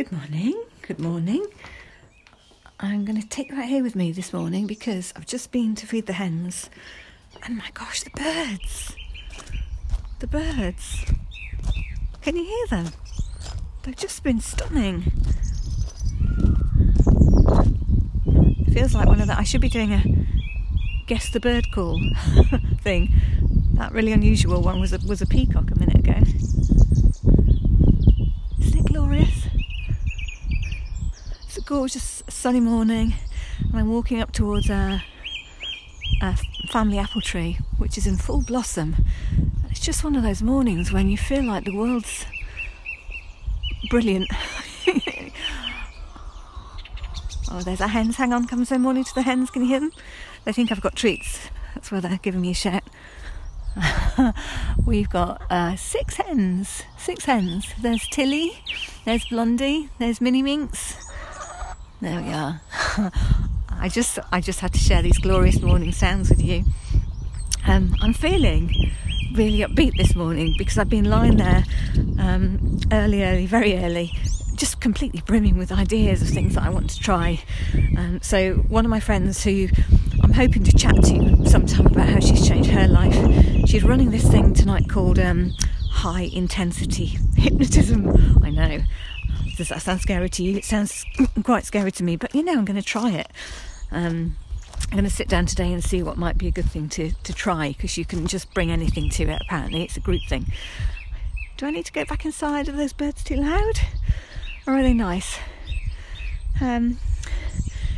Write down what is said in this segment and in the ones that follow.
Good morning. Good morning. I'm going to take that here with me this morning because I've just been to feed the hens. And my gosh, the birds. The birds. Can you hear them? They've just been stunning. It feels like one of the. I should be doing a guess the bird call thing. That really unusual one was a, was a peacock a minute ago. Isn't it glorious? It's a gorgeous sunny morning, and I'm walking up towards a, family apple tree, which is in full blossom. It's just one of those mornings when you feel like the world's brilliant. oh, there's our hens. Hang on, come say morning to the hens. Can you hear them? They think I've got treats. That's why they're giving me a shout. We've got uh, six hens. Six hens. There's Tilly, there's Blondie, there's Minnie Minx. There we are. I just I just had to share these glorious morning sounds with you. Um, I'm feeling really upbeat this morning because I've been lying there um, early, early, very early, just completely brimming with ideas of things that I want to try. Um, so one of my friends who I'm hoping to chat to sometime about how she's changed her life. She's running this thing tonight called um, high intensity hypnotism. I know. Does that sound scary to you? It sounds quite scary to me, but you know, I'm going to try it. Um, I'm going to sit down today and see what might be a good thing to, to try because you can just bring anything to it, apparently. It's a group thing. Do I need to go back inside? Are those birds too loud? Or are they nice? Um,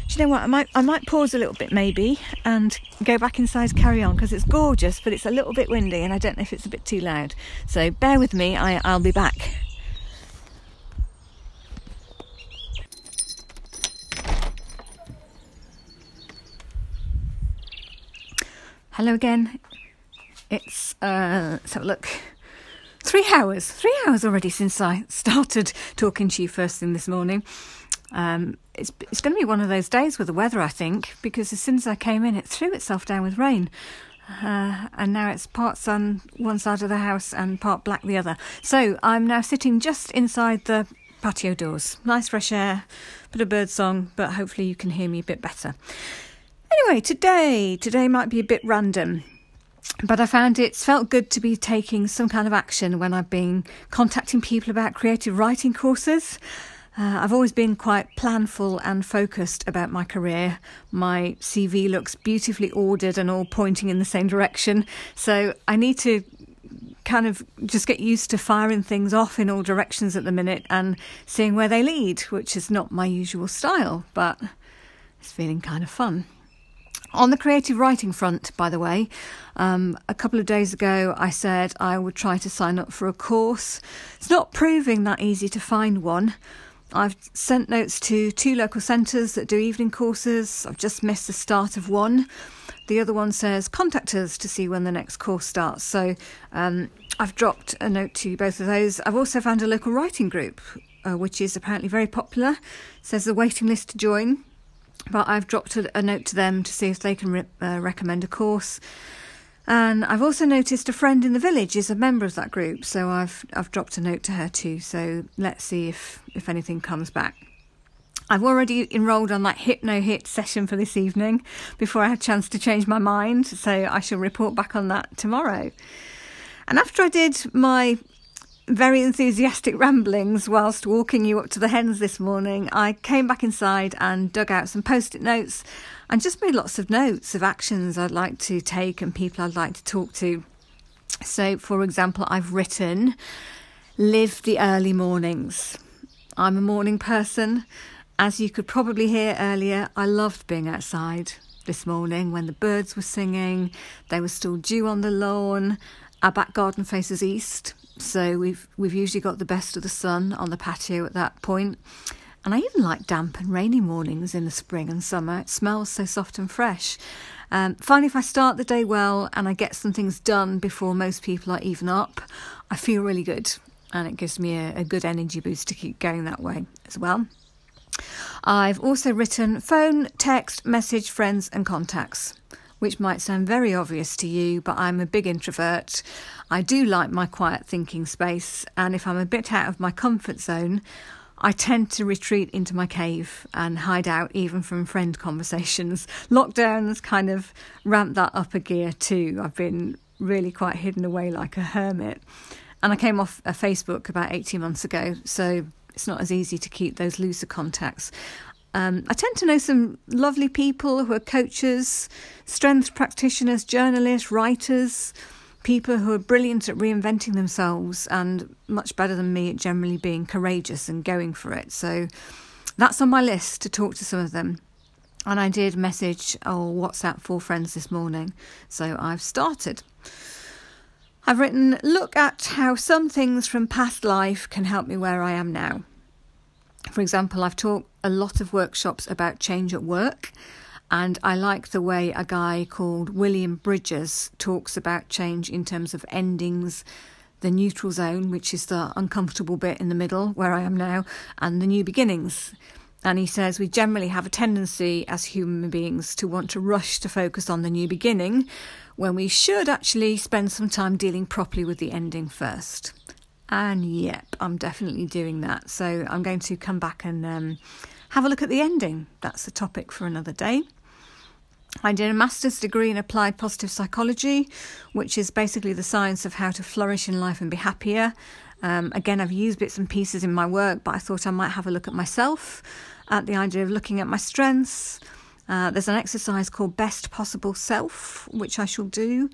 do you know what? I might I might pause a little bit maybe and go back inside carry on because it's gorgeous, but it's a little bit windy and I don't know if it's a bit too loud. So bear with me. I I'll be back. Hello again. It's uh, a look, three hours, three hours already since I started talking to you first thing this morning. Um, it's it's going to be one of those days with the weather, I think, because as soon as I came in, it threw itself down with rain. Uh, and now it's part sun one side of the house and part black the other. So I'm now sitting just inside the patio doors. Nice fresh air, bit of bird song, but hopefully you can hear me a bit better. Anyway, today, today might be a bit random but I found it's felt good to be taking some kind of action when I've been contacting people about creative writing courses. Uh, I've always been quite planful and focused about my career. My CV looks beautifully ordered and all pointing in the same direction. So I need to kind of just get used to firing things off in all directions at the minute and seeing where they lead, which is not my usual style, but it's feeling kind of fun. On the creative writing front, by the way, um, a couple of days ago I said I would try to sign up for a course. It's not proving that easy to find one. I've sent notes to two local centres that do evening courses. I've just missed the start of one. The other one says contact us to see when the next course starts. So um, I've dropped a note to both of those. I've also found a local writing group, uh, which is apparently very popular. It says the waiting list to join, but I've dropped a, a note to them to see if they can re- uh, recommend a course. And I've also noticed a friend in the village is a member of that group, so I've I've dropped a note to her too. So let's see if if anything comes back. I've already enrolled on that hypno hit session for this evening before I had a chance to change my mind, so I shall report back on that tomorrow. And after I did my very enthusiastic ramblings whilst walking you up to the hens this morning, I came back inside and dug out some post it notes and just made lots of notes of actions I'd like to take and people I'd like to talk to. So, for example, I've written live the early mornings. I'm a morning person. As you could probably hear earlier, I loved being outside this morning when the birds were singing, there was still dew on the lawn. Our back garden faces east, so we've we've usually got the best of the sun on the patio at that point. And I even like damp and rainy mornings in the spring and summer. It smells so soft and fresh. Um, finally, if I start the day well and I get some things done before most people are even up, I feel really good. And it gives me a, a good energy boost to keep going that way as well. I've also written phone, text, message, friends, and contacts which might sound very obvious to you, but I'm a big introvert. I do like my quiet thinking space, and if I'm a bit out of my comfort zone, I tend to retreat into my cave and hide out even from friend conversations. Lockdown's kind of ramped that up a gear too. I've been really quite hidden away like a hermit. And I came off a Facebook about 18 months ago, so it's not as easy to keep those looser contacts. Um, I tend to know some lovely people who are coaches, strength practitioners, journalists, writers, people who are brilliant at reinventing themselves and much better than me at generally being courageous and going for it. So that's on my list to talk to some of them. And I did message or WhatsApp four friends this morning. So I've started. I've written, look at how some things from past life can help me where I am now. For example, I've taught a lot of workshops about change at work and I like the way a guy called William Bridges talks about change in terms of endings, the neutral zone, which is the uncomfortable bit in the middle where I am now, and the new beginnings. And he says we generally have a tendency as human beings to want to rush to focus on the new beginning when we should actually spend some time dealing properly with the ending first. And yep, I'm definitely doing that. So I'm going to come back and um, have a look at the ending. That's the topic for another day. I did a master's degree in applied positive psychology, which is basically the science of how to flourish in life and be happier. Um, again, I've used bits and pieces in my work, but I thought I might have a look at myself, at the idea of looking at my strengths. Uh, there's an exercise called Best Possible Self, which I shall do,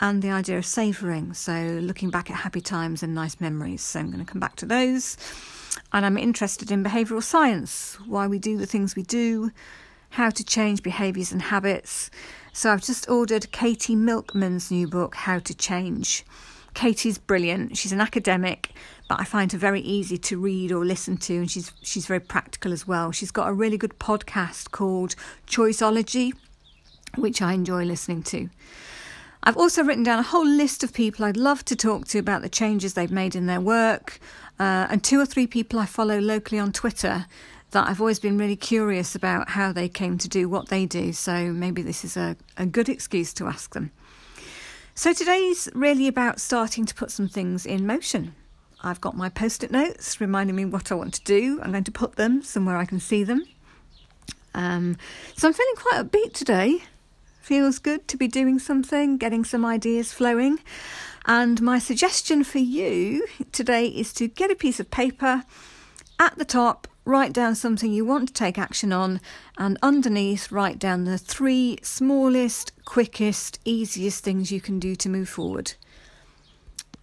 and the idea of savouring. So, looking back at happy times and nice memories. So, I'm going to come back to those. And I'm interested in behavioural science, why we do the things we do, how to Change Behaviours and Habits. So I've just ordered Katie Milkman's new book, How to Change. Katie's brilliant. She's an academic, but I find her very easy to read or listen to, and she's she's very practical as well. She's got a really good podcast called Choiceology, which I enjoy listening to. I've also written down a whole list of people I'd love to talk to about the changes they've made in their work, uh, and two or three people I follow locally on Twitter that I've always been really curious about how they came to do what they do. So maybe this is a, a good excuse to ask them. So today's really about starting to put some things in motion. I've got my post it notes reminding me what I want to do. I'm going to put them somewhere I can see them. Um, so I'm feeling quite upbeat today. Feels good to be doing something, getting some ideas flowing. And my suggestion for you today is to get a piece of paper. At the top, write down something you want to take action on, and underneath, write down the three smallest, quickest, easiest things you can do to move forward.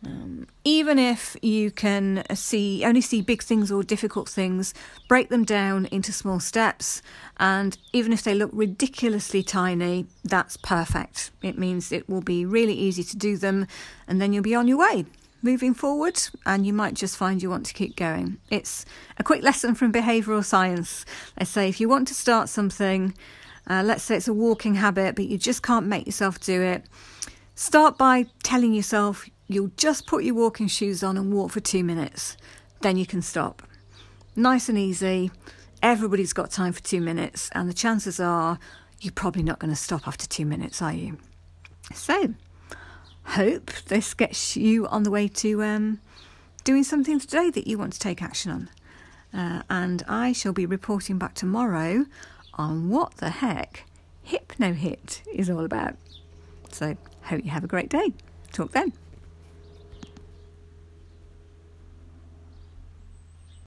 Um, even if you can see only see big things or difficult things, break them down into small steps. And even if they look ridiculously tiny, that's perfect. It means it will be really easy to do them, and then you'll be on your way moving forward, and you might just find you want to keep going. It's a quick lesson from behavioural science. They say if you want to start something, uh, let's say it's a walking habit, but you just can't make yourself do it, start by telling yourself you'll just put your walking shoes on and walk for two minutes. Then you can stop. Nice and easy. Everybody's got time for two minutes, and the chances are you're probably not going to stop after two minutes, are you? So, hope this gets you on the way to um, doing something today that you want to take action on. Uh, and I shall be reporting back tomorrow on what the heck Hypno Hit is all about. So, hope you have a great day. Talk then.